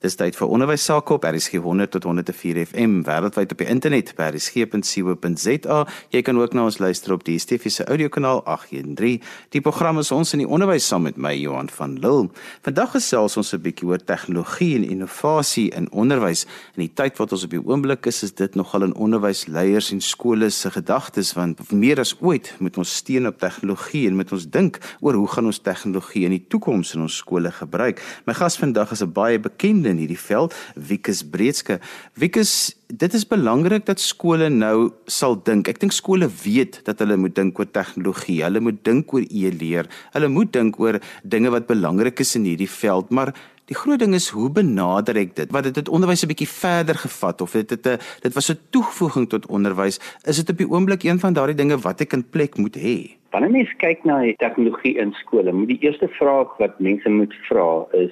Dis tyd vir onderwys sake op RSG 100 tot 104 FM wêreldwyd op die internet by rsg.co.za. Jy kan ook na ons luister op die DSTV se audiokanaal 813. Die program is ons in die onderwys saam met my Johan van Lille. Vandag gesels ons 'n bietjie oor tegnologie en innovasie in onderwys. In die tyd wat ons op die oomblik is, is dit nogal in onderwysleiers en skole se gedagtes want meer as ooit moet ons steun op tegnologie en moet ons dink oor hoe gaan ons tegnologie in die toekoms in ons skole gebruik. My gas vandag is 'n baie bekende in hierdie veld, Wikus Breedske. Wikus, dit is belangrik dat skole nou sal dink. Ek dink skole weet dat hulle moet dink oor tegnologie. Hulle moet dink oor e-leer. Hulle moet dink oor dinge wat belangrik is in hierdie veld, maar Die groot ding is hoe benader ek dit? Wat dit het onderwys 'n bietjie verder gevat of dit het 'n dit was 'n toevoeging tot onderwys? Is dit op die oomblik een van daardie dinge wat ek in plek moet hê? Wanneer mens kyk na die tegnologie in skole, moet die eerste vraag wat mense moet vra is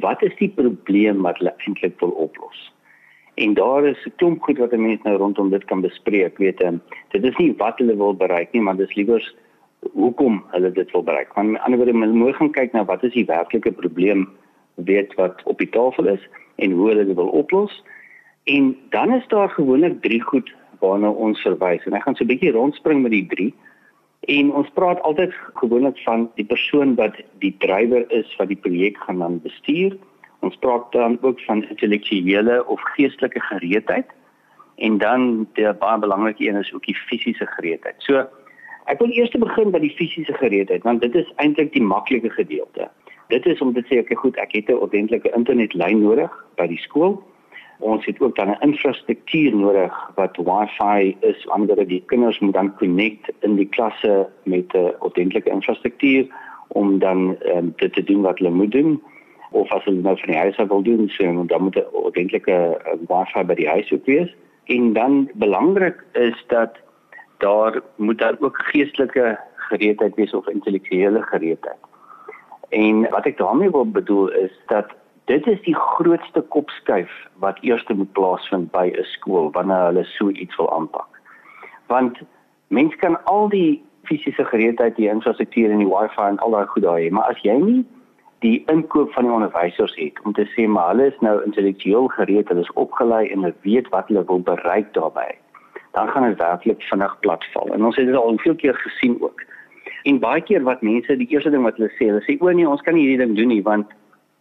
wat is die probleem wat hulle eintlik wil oplos? En daar is 'n klomp goed wat mense nou rondom dit kan bespreek, weet jy. Dit is nie wat hulle wil bereik nie, maar dis liewer hoekom hulle dit wil bereik. Want aan die ander wyse moet jy gaan kyk na wat is die werklike probleem weet wat op die tafel is en hoe hulle dit wil oplos. En dan is daar gewoonlik drie goed waarna ons verwys. En ek gaan so 'n bietjie rondspring met die drie. En ons praat altyd gewoonlik van die persoon wat die drywer is wat die projek gaan dan bestuur. Ons praat dan ook van intellektuele of geestelike gereedheid. En dan die baie belangrike een is ook die fisiese gereedheid. So ek wil eers begin by die fisiese gereedheid want dit is eintlik die maklike gedeelte. Dit is om te sê ek goed, ek het 'n ordentlike internetlyn nodig by die skool ons het ook dan 'n infrastruktuur nodig wat wifi is ander die kinders moet dan connect in die klasse met 'n ordentlike infrastruktuur om dan um, dit te doen wat hulle moet doen. Of as hulle nou van die huis af wil doen so dan moet 'n ordentlike uh, wifi by die huis ook wees. En dan belangrik is dat daar moet daar ook geestelike gereedheid wees of intellektuele gereedheid. En wat ek daarmee wil bedoel is dat dit is die grootste kopskuif wat eers moet plaasvind by 'n skool wanneer hulle so iets wil aanpak. Want mense kan al die fisiese gereedheid, die infrastruktuur en die wifi en al daai goed daar hê, maar as jy nie die inkoop van die onderwysers het om te sê maar hulle is nou intellektueel gereed, hulle is opgelei en hulle weet wat hulle wil bereik daarbey, dan gaan dit werklik vinnig platval. En ons het dit al veel keer gesien ook. En baie keer wat mense die eerste ding wat hulle sê, hulle sê o nee, ons kan nie hierdie ding doen nie want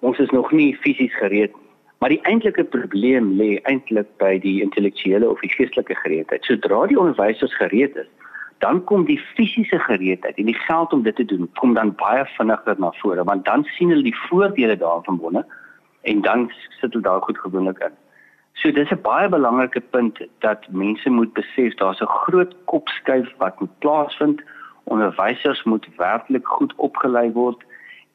ons is nog nie fisies gereed nie. Maar die eintlike probleem lê eintlik by die intellektuele of die geestelike gereedheid. Sodra die onderwysers gereed is, dan kom die fisiese gereedheid en die geld om dit te doen kom dan baie vinniger na vore want dan sien hulle die voordele daarvan wonne en dan sit hulle daar goed gewoonlik in. So dis 'n baie belangrike punt dat mense moet besef daar's 'n groot kopskuif wat moet plaasvind. Onderwysers moet werklik goed opgelei word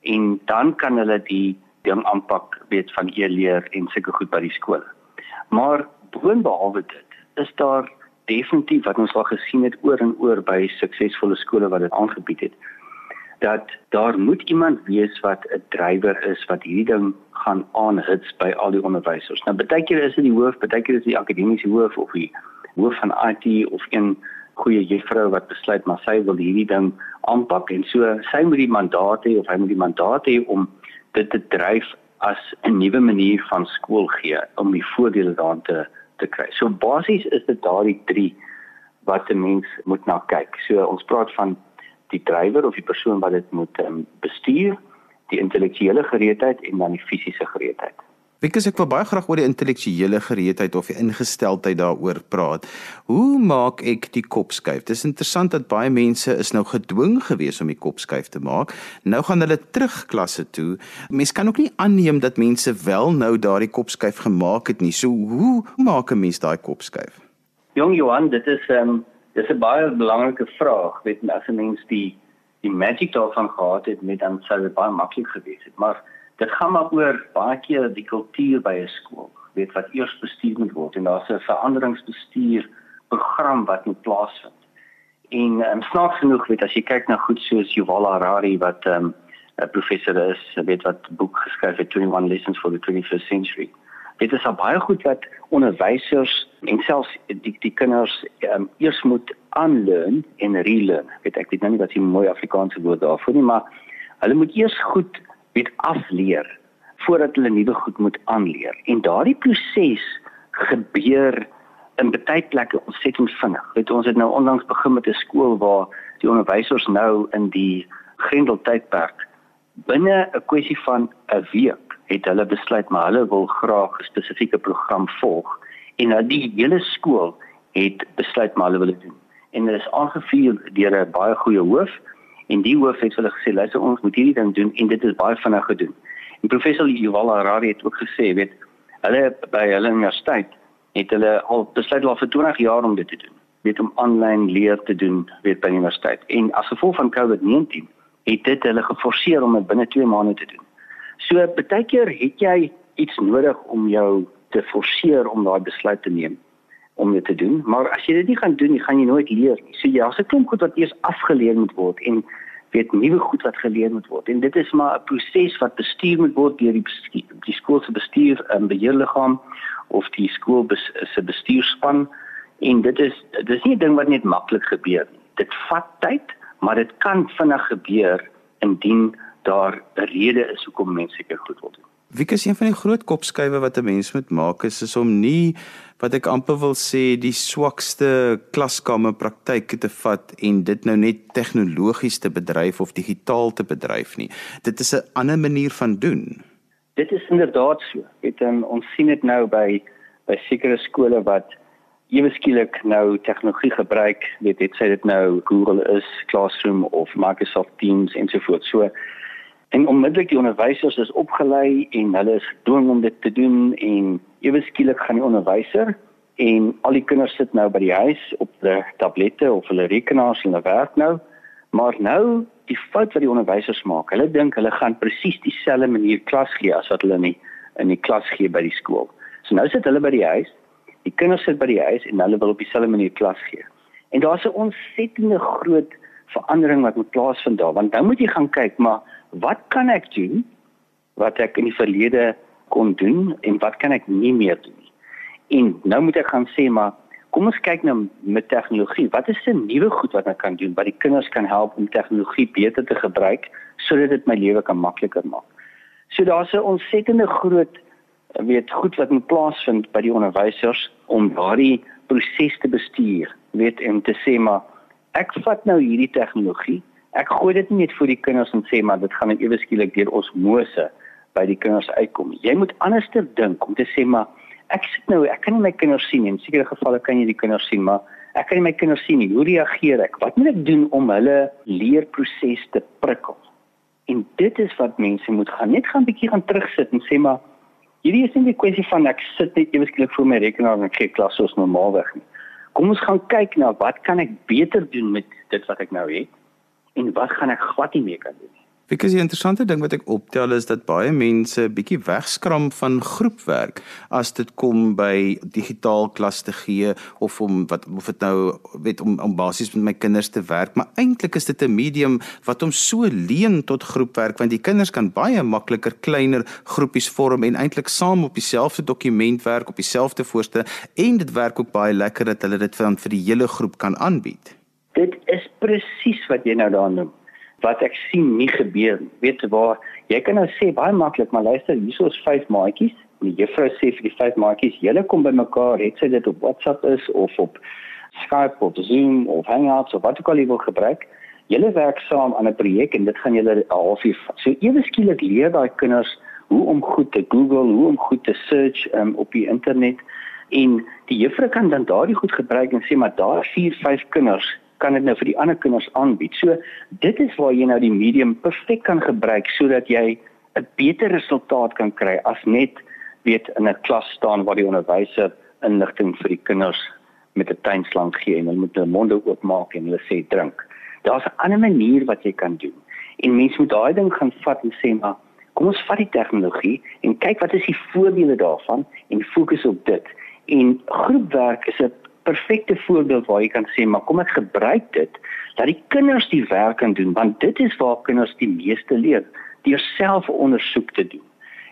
en dan kan hulle die ding aanpak weet van e-leer en sulke goed by die skole. Maar boonbehalwe dit is daar definitief wat ons al gesien het oor en oor by suksesvolle skole wat dit aangebied het dat daar moet iemand wees wat 'n drywer is wat hierdie ding gaan aanhits by al die onderwysers. Nou baie keer is dit die hoof, baie keer is dit die akademiese hoof of die hoof van IT of een goeie juffrou wat besluit maar sy wil hierdie ding aanpak en so sy moet die mandaat hê of hy moet die mandaat hê om dit te dryf as 'n nuwe manier van skool gee om die voordele daarin te te kry. So basies is dit daardie 3 wat 'n mens moet na kyk. So ons praat van die drywer of die persoon wat dit moet um, bestuur, die intellektuele gereedheid en dan die fisiese gereedheid. Because ek wil baie graag oor die intellektuele gereedheid of die ingesteldheid daaroor praat. Hoe maak ek die kop skuif? Dis interessant dat baie mense is nou gedwing gewees om die kop skuif te maak. Nou gaan hulle terug klasse toe. Mense kan ook nie aanneem dat mense wel nou daardie kop skuif gemaak het nie. So hoe maak 'n mens daai kop skuif? Jong Johan, dit is 'n um, ehm, dis 'n baie belangrike vraag. Weet jy as 'n mens die die magie daarvan gehad het met dan sou dit baie maklik gewees het. Maar dit gaan maar oor baie keer die kultuur by 'n skool weet wat eers bestuur moet word en daar's 'n veranderingsbestuur program wat moet plaasvind. En um, snaaks genoeg weet as jy kyk na goed soos Yuval Harari wat ehm, 'n um, professor is, weet wat boek geskryf het 21 Lessons for the 21st Century. Dit is baie goed wat onderwysers en selfs die die kinders um, eers moet aanleer en relearn. Weet ek weet nou nie wat die mooi Afrikaanse woord daarvoor nie, maar hulle moet eers goed weet afleer voordat hulle nuwe goed moet aanleer. En daardie proses gebeur in baie plekke ontsettend vinnig. Weet ons het nou onlangs begin met 'n skool waar die onderwysers nou in die Grendeltydperk binne 'n kwessie van 'n week het hulle besluit maar hulle wil graag 'n spesifieke program volg en nou die hele skool het besluit maar hulle wil dit doen. En dit is aangevuur deur 'n baie goeie hoof en die hoof het hulle gesê luister ons moet hierdie ding doen en dit is baie vinnig gedoen. En professor Yuval Harari het ook gesê weet hulle by hulle universiteit het hulle al besluit al vir 20 jaar om dit te doen. Weet om aanlyn leer te doen weet by universiteit. En as gevolg van COVID-19 het dit hulle geforseer om dit binne 2 maande te doen. So baie keer het jy iets nodig om jou te forceer om daai besluit te neem om dit te doen, maar as jy dit nie gaan doen nie, gaan jy nooit leer nie. So jy ja, as 'n klomp goed wat eers afgeleer moet word en weet nuwe goed wat geleer moet word. En dit is maar 'n proses wat bestuur moet word deur die die skool se bestuur en beheerliggaam of die skool se bestuurspan en dit is dis nie 'n ding wat net maklik gebeur nie. Dit vat tyd, maar dit kan vinnig gebeur indien daar 'n rede is hoekom mense seker goed wil doen. Wie is een van die groot kopskuive wat 'n mens moet maak is, is om nie wat ek amper wil sê die swakste klaskamer praktyke te vat en dit nou net tegnologies te bedryf of digitaal te bedryf nie. Dit is 'n ander manier van doen. Dit is inderdaad so. Dit um, ons sien dit nou by by sekere skole wat ewe skielik nou tegnologie gebruik, weet dit sê dit nou Google is Classroom of Microsoft Teams ensovoorts. So En onmiddellik die onderwysers is opgelei en hulle is gedwing om dit te doen en ewe skielik gaan die onderwyser en al die kinders sit nou by die huis op hulle tablette of hulle rekenaars en hulle werk nou. Maar nou die fout wat die onderwysers maak, hulle dink hulle gaan presies dieselfde manier klas gee as wat hulle in die, in die klas gee by die skool. So nou sit hulle by die huis, die kinders sit by die huis en hulle wil op dieselfde manier klas gee. En daar's 'n ontsettende groot verandering wat moet plaasvind daar, want nou moet jy gaan kyk, maar wat kan ek doen wat ek in die verlede kon doen en wat kan ek nie meer doen. En nou moet ek gaan sê maar kom ons kyk nou met tegnologie. Wat is 'n nuwe goed wat ek kan doen wat die kinders kan help om tegnologie beter te gebruik sodat dit my lewe kan makliker maak. So daar's 'n ontsettende groot weet goed wat moet plaasvind by die onderwysers om daardie proses te bestuur. Weet en te sê maar ek vat nou hierdie tegnologie ek gooi dit net vir die kinders en sê maar dit gaan net ewe skielik deur osmose by die kinders uitkom. Jy moet anderster dink om te sê maar ek sit nou ek kan nie my kinders sien nie. In sekere gevalle kan jy die kinders sien, maar ek kan nie my kinders sien nie. Hoe reageer ek? Wat moet ek doen om hulle leerproses te prikkel? En dit is wat mense moet gaan net gaan bietjie gaan terugsit en sê maar hierdie is nie 'n kwessie van ek sit net ewe skielik voor my rekenaar en gee klas soos normaalweg nie. Kom ons gaan kyk na wat kan ek beter doen met dit wat ek nou het? En wat gaan ek glad nie meer kan doen nie. Because die interessante ding wat ek optel is dat baie mense bietjie wegskram van groepwerk as dit kom by digitaal klas te gee of om wat of dit nou weet om om basies met my kinders te werk, maar eintlik is dit 'n medium wat hom so leen tot groepwerk want die kinders kan baie makliker kleiner groepies vorm en eintlik saam op dieselfde dokument werk op dieselfde voorste en dit werk ook baie lekker dat hulle dit vir die hele groep kan aanbied. Dit is presies wat jy nou daar noem. Wat ek sien nie gebeur nie. Weet waar jy kan nou sê baie maklik, maar luister, hier is vyf maatjies. Die juffrou sê vir die vyf maatjies, julle kom bymekaar, het sy dit op WhatsApp is of op Skype of Zoom of Hangouts of wat ook al jy wil gebruik. Julle werk saam aan 'n projek en dit gaan julle 'n halfuur vat. So ewe skielik leer daai kinders hoe om goed te Google, hoe om goed te search um, op die internet en die juffrou kan dan daardie goed gebruik en sê maar daar vier, vyf kinders kan dit nou vir die ander kinders aanbied. So dit is waar jy nou die medium perfek kan gebruik sodat jy 'n beter resultaat kan kry as net weet in 'n klas staan waar die onderwyser inligting vir die kinders met 'n tuinslang gee en hulle moet hulle monde oopmaak en hulle sê drink. Daar's 'n ander manier wat jy kan doen. En mense moet daai ding gaan vat en sê maar kom ons vat die tegnologie en kyk wat is die voordele daarvan en fokus op dit. En groepwerk is 'n perfekte voorbeeld waar jy kan sê maar kom ek gebruik dit dat die kinders die werk kan doen want dit is waar kinders die meeste leer deur self ondersoek te doen.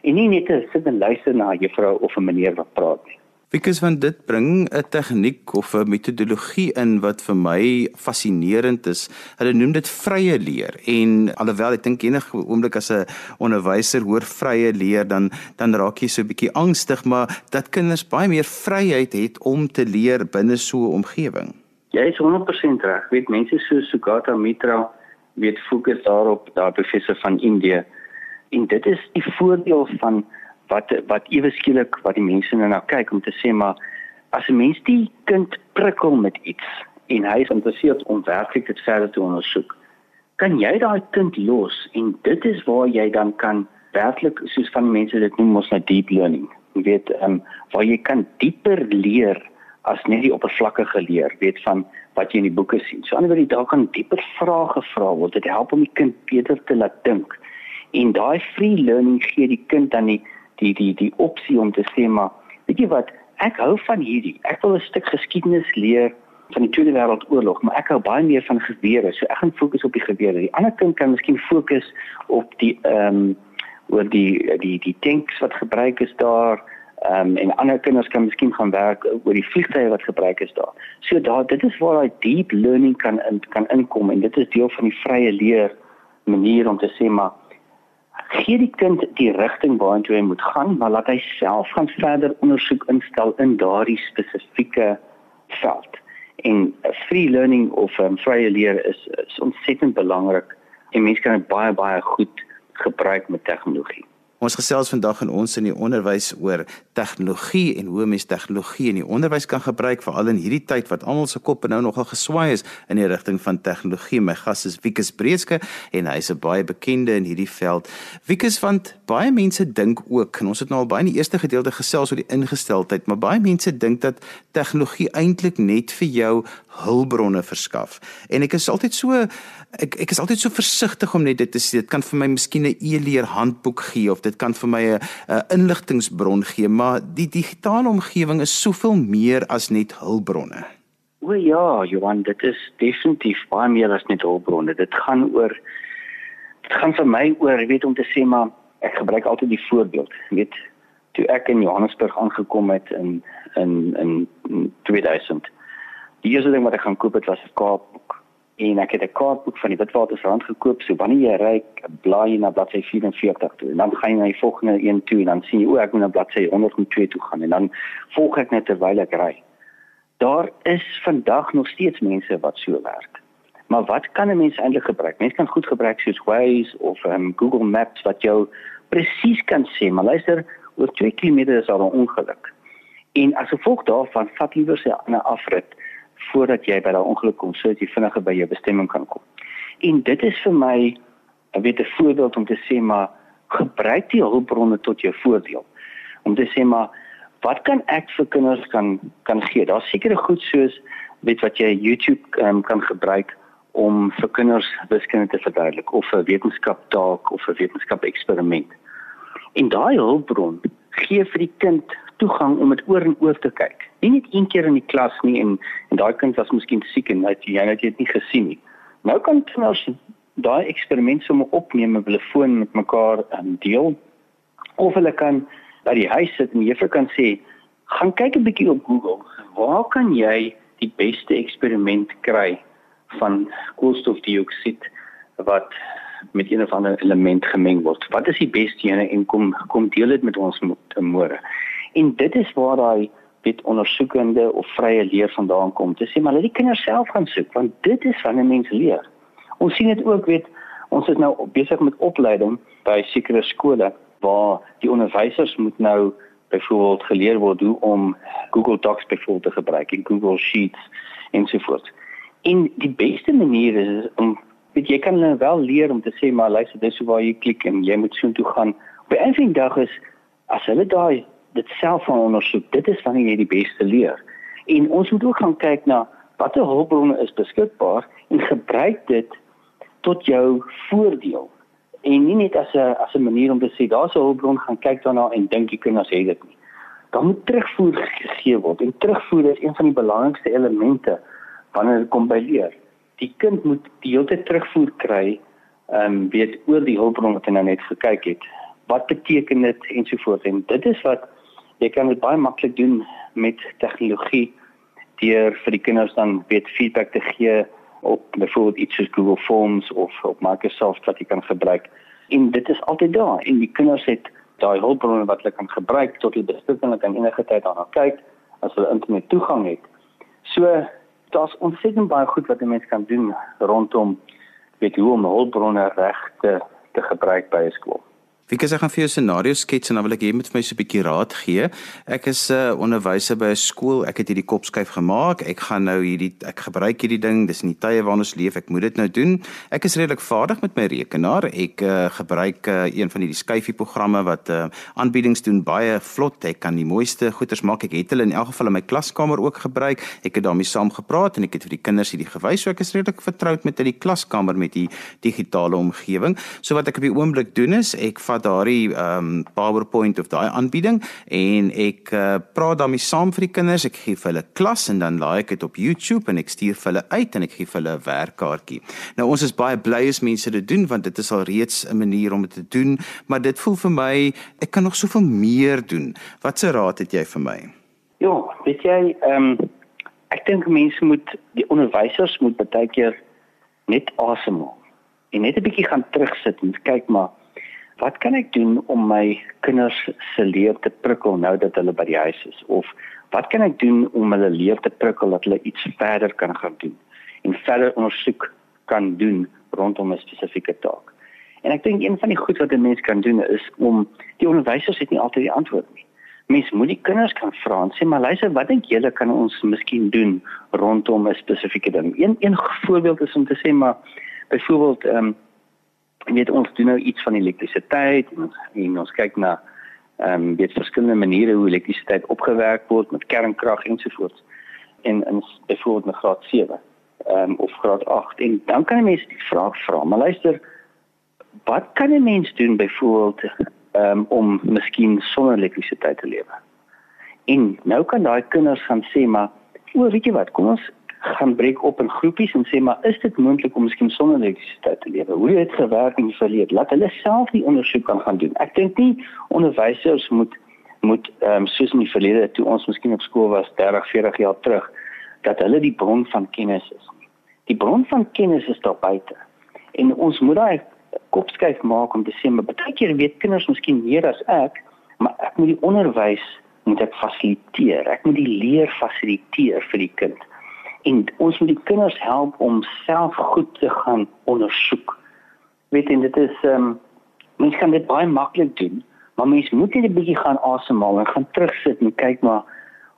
En nie net te sit en luister na 'n juffrou of 'n meneer wat praat nie Because van dit bring 'n tegniek of 'n metodologie in wat vir my fascinerend is. Hulle noem dit vrye leer en alhoewel ek dink enige oomblik as 'n onderwyser hoor vrye leer dan dan raak jy so 'n bietjie angstig, maar dat kinders baie meer vryheid het om te leer binne so 'n omgewing. Jy is 100% reg. Weet mense so Sugata Mitra weet fokus daarop, daar professor van Indië. En dit is die voordeel van wat wat ewe skielik wat die mense nou na kyk om te sê maar as 'n mens die kind prikkel met iets en hy is geïnteresseerd om werklik dit verder te ondersoek kan jy daai kind los en dit is waar jy dan kan werklik soos van mense dit noem ons nou deep learning. Jy weet ehm um, waar jy kan dieper leer as net die oppervlakkige leer weet van wat jy in die boeke sien. So anderswoorde daar kan dieper vrae gevra word. Dit help om die kind beter te laat dink. En daai free learning gee die kind dan die die die die opsie om te sê maar weet jy wat? Ek hou van hierdie. Ek wil 'n stuk geskiedenis leer van die Tweede Wêreldoorlog maar ek hou baie meer van gebeure so ek gaan fokus op die gebeure die ander kind kan miskien fokus op die ehm um, oor die die die tanks wat gebruik is daar ehm um, en ander kinders kan miskien gaan werk oor die vliegtye wat gebruik is daar. So daar dit is waar daai deep learning kan in, kan inkom en dit is deel van die vrye leer manier om te sê maar gee die kind die rigting waartoe hy moet gaan, maar laat hy self gaan verder ondersoek instel in daardie spesifieke veld. En free learning of um, vrye leer is, is ontsettend belangrik en mense kan dit baie baie goed gebruik met tegnologie. Ons gesels vandag in ons in die onderwys oor tegnologie en hoe mens tegnologie in die onderwys kan gebruik veral in hierdie tyd wat almal se koppe nou nogal geswaai is in die rigting van tegnologie. My gas is Wikus Breeske en hy's 'n baie bekende in hierdie veld. Wikus want baie mense dink ook en ons het nou al baie in die eerste gedeelte gesels oor die ingesteldheid, maar baie mense dink dat tegnologie eintlik net vir jou hulpbronne verskaf. En ek is altyd so ek ek is altyd so versigtig om net dit te sê. Dit kan vir my miskien 'n e-leer handboek gee of dit kan vir my 'n inligtingbron gee, maar die digitale omgewing is soveel meer as net hulpbronne. O ja, Johan, dit is definitief baie meer as net hulpbronne. Dit gaan oor dit gaan vir my oor, weet om te sê maar ek gebruik altyd die voorbeeld, weet toe ek in Johannesburg aangekom het in in in 2000 Die eerste ding wat ek gaan koop het was 'n kaartboek. En ek het 'n kaartboek van die Witwatersrand gekoop. So wanneer jy ry, blaai jy na bladsy 44 toe. En dan gaan jy na die volgende een toe en dan sien jy o, ek moet na bladsy 102 toe gaan en dan volg ek net terwyl ek ry. Daar is vandag nog steeds mense wat so werk. Maar wat kan 'n mens eintlik gebruik? Mense kan goed gebruik soos Waze of um, Google Maps wat jou presies kan sê, maar luister, oor 2 km is al 'n ongeluk. En as gevolg daarvan vat liewer sy 'n afrit voordat jy by daai ongeluk kom sodat jy vinniger by jou bestemming kan kom. En dit is vir my 'n weet 'n voorbeeld om te sê maar gebruik die hulpbronne tot jou voordeel. Om te sê maar wat kan ek vir kinders kan kan gee? Daar's sekere goed soos weet wat jy YouTube um, kan gebruik om vir kinders wiskunde te verduidelik of 'n wetenskap taak of 'n wetenskap eksperiment. En daai hulpbron gee vir die kind toegang om dit oor en oor te kyk. Nie net een keer in die klas nie en en daai kind was miskien siek en hy jy het dit nie gesien nie. Nou kan kinders daai eksperiment sommer opneem op hulle foon met mekaar en deel of hulle kan by die huis sit en juffrou kan sê gaan kyk 'n bietjie op Google. Waar kan jy die beste eksperiment kry van koolstofdioksied wat met een of ander element gemeng word. Wat is die beste ene en kom kom deel dit met ons môre. En dit is waar daai wet ondersoekende of vrye leer vandaan kom. Dit sê maar laat die kinders self gaan soek want dit is van 'n mens leer. Ons sien dit ook weet ons is nou besig met opleiding by sekere skole waar die onderwysers moet nou byvoorbeeld geleer word hoe om Google Docs byvoorbeeld te gebruik en Google Sheets ensovoorts. En die beste manier is om weet jy kan hulle wel leer om te sê maar luister dis hoe waar jy klik en jy moet so toe gaan. Op 'n einde dag is as hulle daai dit self van ondersoek, dit is wanneer jy die beste leer. En ons moet ook gaan kyk na watter hulpbronne is beskikbaar en gebruik dit tot jou voordeel. En nie net as 'n as 'n manier om te sê daar's 'n hulpbron gaan kyk daarna en dink jy kinders het dit nie. Dan moet terugvoer gegee word. En terugvoer is een van die belangrikste elemente wanneer dit kom by leer. Die kind moet die hele tyd terugvoer kry, um, weet oor die hulpbron wat hy nou net gekyk het. Wat beteken dit ensovoorts en dit is wat jy kan dit baie maklik doen met tegnologie deur vir die kinders dan weet feedback te gee op byvoorbeeld iets soos Google Forms of op Microsoft wat jy kan gebruik. En dit is altyd daar en die kinders het daai hulpbronne wat hulle kan gebruik tot hulle beskikking kan enige tyd daarna kyk as hulle internet toegang het. So daar's ontsettend baie goed wat 'n mens kan doen rondom weet hoe om hulpbronne reg te te gebruik by 'n skool. Wie kan ek gaan vir jou 'n scenario skets en dan wil ek hê jy moet vir my so 'n bietjie raad gee. Ek is 'n uh, onderwyser by 'n skool. Ek het hierdie kopskuif gemaak. Ek gaan nou hierdie ek gebruik hierdie ding. Dis in die tye waarin ons leef. Ek moet dit nou doen. Ek is redelik vaardig met my rekenaar. Ek uh, gebruik uh, een van hierdie skuifie programme wat uh, aanbiedings doen baie vlot. Ek kan die mooiste goeders maak. Ek het hulle in elk geval in my klaskamer ook gebruik. Ek het daarmee saam gepraat en ek het vir die kinders hierdie gewys. So ek is redelik vertroud met hierdie klaskamer met die digitale omgewing. So wat ek op die oomblik doen is ek vat daardie um PowerPoint of daai aanbieding en ek uh, praat daarmee saam vir die kinders. Ek gee vir hulle klas en dan laai ek dit op YouTube en ek stuur vir hulle uit en ek gee vir hulle 'n werkkaartjie. Nou ons is baie bly as mense dit doen want dit is al reeds 'n manier om dit te doen, maar dit voel vir my ek kan nog soveel meer doen. Watse raad het jy vir my? Ja, weet jy, ehm um, ek dink mense moet die onderwysers moet baie keer net asemhaal en net 'n bietjie gaan terugsit en kyk maar wat kan ek doen om my kinders se leer te prikkel nou dat hulle by die huis is of wat kan ek doen om hulle leer te prikkel dat hulle iets verder kan gaan doen en verder ondersoek kan doen rondom 'n spesifieke taak. En ek dink een van die goed wat 'n mens kan doen is om die onderwysers het nie altyd die antwoord nie. Mens moet die kinders kan vra en sê maar luister, wat dink julle kan ons miskien doen rondom 'n spesifieke ding? Een een voorbeeld is om te sê maar byvoorbeeld ehm um, weet ons doen nou iets van elektrisiteit en, en ons kyk na ehm um, weet verskillende maniere hoe elektrisiteit opgewerk word met kernkrag ensovoorts en in byvoorbeeld met graad 7 ehm um, of graad 8 en dan kan 'n mens die vraag vra maar luister wat kan 'n mens doen byvoorbeeld ehm um, om miskien sonder elektrisiteit te lewe? En nou kan daai kinders gaan sê maar o weet jy wat kom ons gaan breek op in groepies en sê maar is dit moontlik om miskien sonder elektrisiteit te lewe? Hoe het gewerk in die verlede? Laat hulle self die ondersoek kan gaan doen. Ek dink nie onderwysers moet moet ehm um, soos in die verlede toe ons miskien op skool was 30, 40 jaar terug dat hulle die bron van kennis is. Die bron van kennis is daar buite. En ons moet daai kopskuif maak om te sê maar baie keer weet kinders miskien meer as ek, maar ek moet die onderwys moet ek fasiliteer. Ek moet die leer fasiliteer vir die kind en ons moet die kinders help om self goed te gaan ondersoek. Weet jy dit is ehm um, mens kan dit baie maklik doen, maar mens moet net 'n bietjie gaan asemhaal en gaan terugsit en kyk maar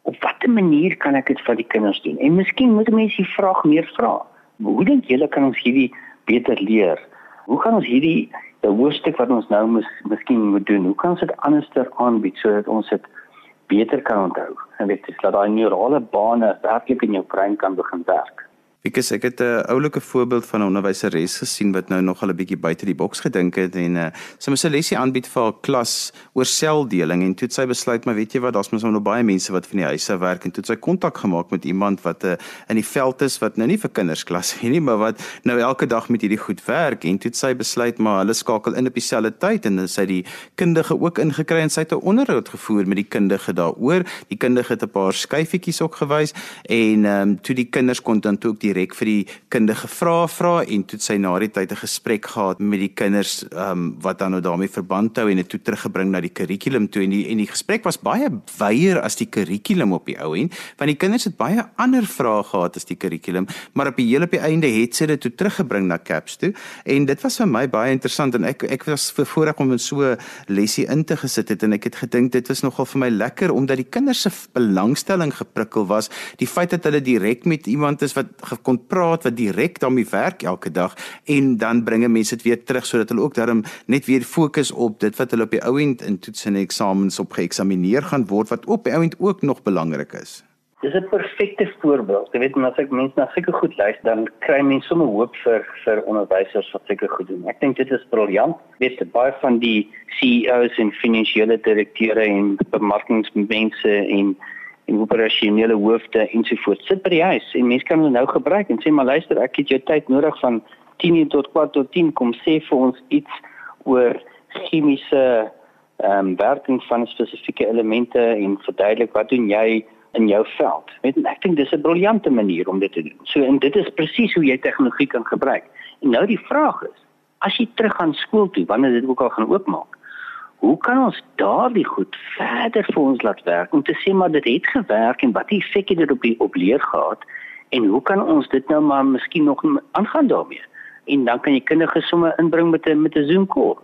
op watter manier kan ek dit vir die kinders doen? En miskien moet mense die vraag meer vra. Hoe dink julle kan ons hierdie beter leer? Hoe kan ons hierdie die hoofstuk wat ons nou mis, miskien moet doen? Hoe kan ons dit anderster aanbied sodat ons dit beter kan onthou. En weet jy, dat daai neurale bane werklik in jou brein kan begin werk. Because ek het 'n oulike voorbeeld van 'n onderwyseres gesien wat nou nog al 'n bietjie buite die boks gedink het en uh, sy moes 'n lesie aanbied vir haar klas oor seldeling en toe het sy besluit maar weet jy wat daar's mos nou baie mense wat van die huise werk. En toe het sy kontak gemaak met iemand wat uh, in die veld is wat nou nie vir kinders klas het nie maar wat nou elke dag met hierdie goed werk. En toe het sy besluit maar hulle skakel in op dieselfde tyd. En sy het die kundige ook ingekry en sy het 'n onderhoud gevoer met die kundige daaroor. Die kundige het 'n paar skyfietjies ook gewys en um, toe die kinders kon dan toe ook direk vir die kinders gevra vra en toe sy na die tyd 'n gesprek gehad met die kinders um, wat dan nou daarmee verband hou en dit toe teruggebring na die kurrikulum toe en die en die gesprek was baie wyeer as die kurrikulum op die ou end want die kinders het baie ander vrae gehad as die kurrikulum maar op die heel op die einde het sy dit toe teruggebring na CAPS toe en dit was vir my baie interessant en ek ek was voorreg om in so lesie in te gesit het en ek het gedink dit was nogal vir my lekker omdat die kinders se belangstelling geprikkel was die feit dat hulle direk met iemand is wat kon praat wat direk daarmee werk elke dag en dan bringe mense dit weer terug sodat hulle ook daarom net weer fokus op dit wat hulle op die ou end in toets en eksamens op geëksamineer gaan word wat op die ou end ook nog belangrik is. Dis 'n perfekte voorbeeld. Jy weet, as ek mense na sulke goed luister, dan kry mense sommer hoop vir vir onderwysers wat sulke goed doen. Ek dink dit is briljant. Weet baie van die CEOs en finansiële direkteure en bemarkingsmense en en operasionele hoofde ensovoorts sit by die huis en mense kan hulle nou gebruik en sê maar luister ek het jou tyd nodig van 10 tot kwart tot 10 kom sê vir ons iets oor chemiese ehm um, werking van spesifieke elemente en verduidelik wat doen jy in jou veld. Weet jy, ek dink dis 'n briljante manier om dit te doen. So en dit is presies hoe jy tegnologie kan gebruik. En nou die vraag is, as jy terug gaan skool toe, wanneer dit ook al gaan oopmaak, hoe kan ons daardie goed verder vir ons laat werk om te sê maar dit het gewerk en wat effek het dit op die op leer gehad en hoe kan ons dit nou maar miskien nog aangaan daarmee? En dan kan jy kinders sommer inbring met 'n met 'n Zoom call.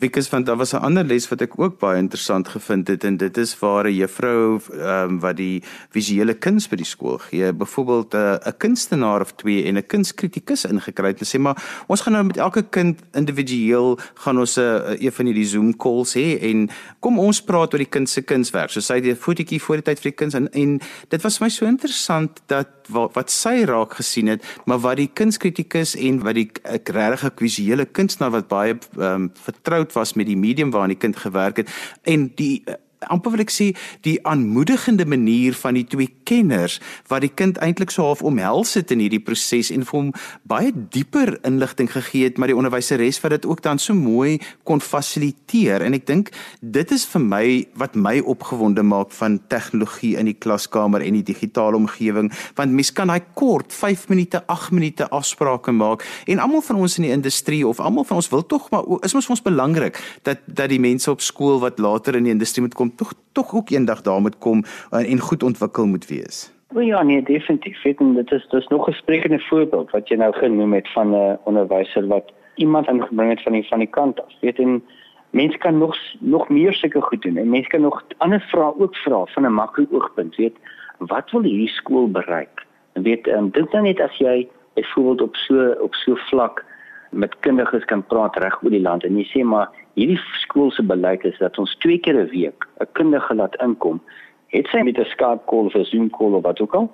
Wikus van daar was 'n ander les wat ek ook baie interessant gevind het en dit is waar 'n juffrou ehm um, wat die visuele kuns by die skool gee, byvoorbeeld 'n uh, kunstenaar of twee en 'n kunskritikus ingekry het en sê maar ons gaan nou met elke kind individueel gaan ons 'n uh, een van hierdie Zoom calls hê en kom ons praat oor die kind se kunswerk. So sy het 'n fotootjie voor die tyd vir die kuns en en dit was vir my so interessant dat wat, wat sy raak gesien het, maar wat die kunskritikus en wat die regtig visuele kunstenaar wat baie ehm um, vertrou was met die medium waarin die kind gewerk het en die amper wil ek sê die aanmoedigende manier van die twee kenners wat die kind eintlik so half omhels het in hierdie proses en vir hom baie dieper inligting gegee het maar die onderwyseres wat dit ook dan so mooi kon fasiliteer. En ek dink dit is vir my wat my opgewonde maak van tegnologie in die klaskamer en die digitale omgewing want mens kan daai kort 5 minute 8 minute afsprake maak en almal van ons in die industrie of almal van ons wil tog maar is mos vir ons belangrik dat dat die mense op skool wat later in die industrie moet kom tog tog ook eendag daar moet kom en, en goed ontwikkel moet wees. Wel ja, nee, definitief. En dit is dis nog 'n sprekende voorbeeld wat jy nou genoem het van 'n uh, onderwyser wat iemand ingebring het van die van die kant af. Weet en mense kan nog nog meer sulke goed doen en mense kan nog ander vrae ook vra van 'n maklik oogpunt, weet wat wil hierdie skool bereik? En weet um, dink dan net as jy byvoorbeeld op so op so vlak met kinders kan praat reg oor die land en jy sê maar hierdie skool se beleid is dat ons twee keer 'n week 'n kundige laat inkom. Het sy met 'n Skype call of 'n Zoom call of wat ook al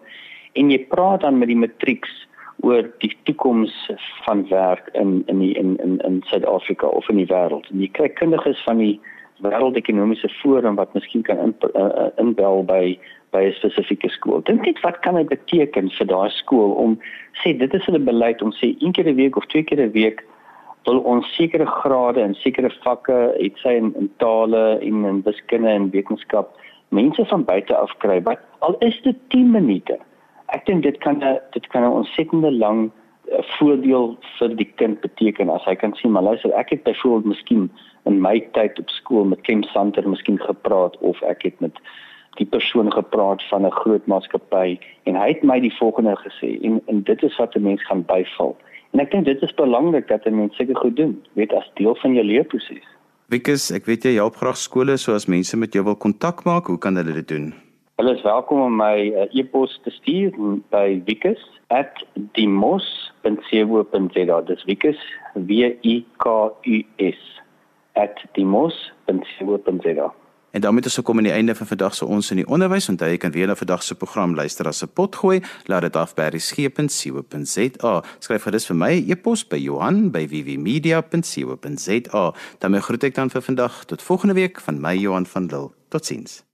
en jy praat dan met die matrieks oor die toekoms van werk in in die in in in Suid-Afrika of in die wêreld. En jy kry kundiges van die wêreldekonomiese forum wat miskien kan in, uh, inbel by by 'n spesifieke skool. Dink net wat kan dit beteken vir daai skool om sê dit is hulle beleid om sê een keer 'n week of twee keer 'n week wil ons sekere grade en sekere vakke, het sy in, in tale en in wiskunde en wetenskap mense van buite af kry. Wat al is dit 10 minute. Ek dink dit kan dit kan 'n ontsettende lang voordeel vir die kind beteken as hy kan sien maar luister ek het byvoorbeeld miskien in my tyd op skool met Kim Santer miskien gepraat of ek het met die persoon gepraat van 'n groot maatskappy en hy het my die volgende gesê en en dit is wat 'n mens gaan byval. En ek dink dit is belangrik dat 'n mens seker goed doen, weet as deel van jou leerproses. Wikus, ek weet jy help graag skole, so as mense met jou wil kontak maak, hoe kan hulle dit doen? Hulle is welkom om my uh, e-pos te stuur by wikus@dimos.co.za. Dis wikus w i k u s @dimos.co.za. En daarmee het ons gekom aan die einde van vandag se ons in die onderwys. Onthou jy kan weer na vandag se program luister as 'n pot gooi. Laat dit af by resgep.co.za. Skryf gerus vir my e-pos by Johan by vvmedia.co.za. Dan groet ek dan vir vandag tot volgende week van my Johan van Lille. Totsiens.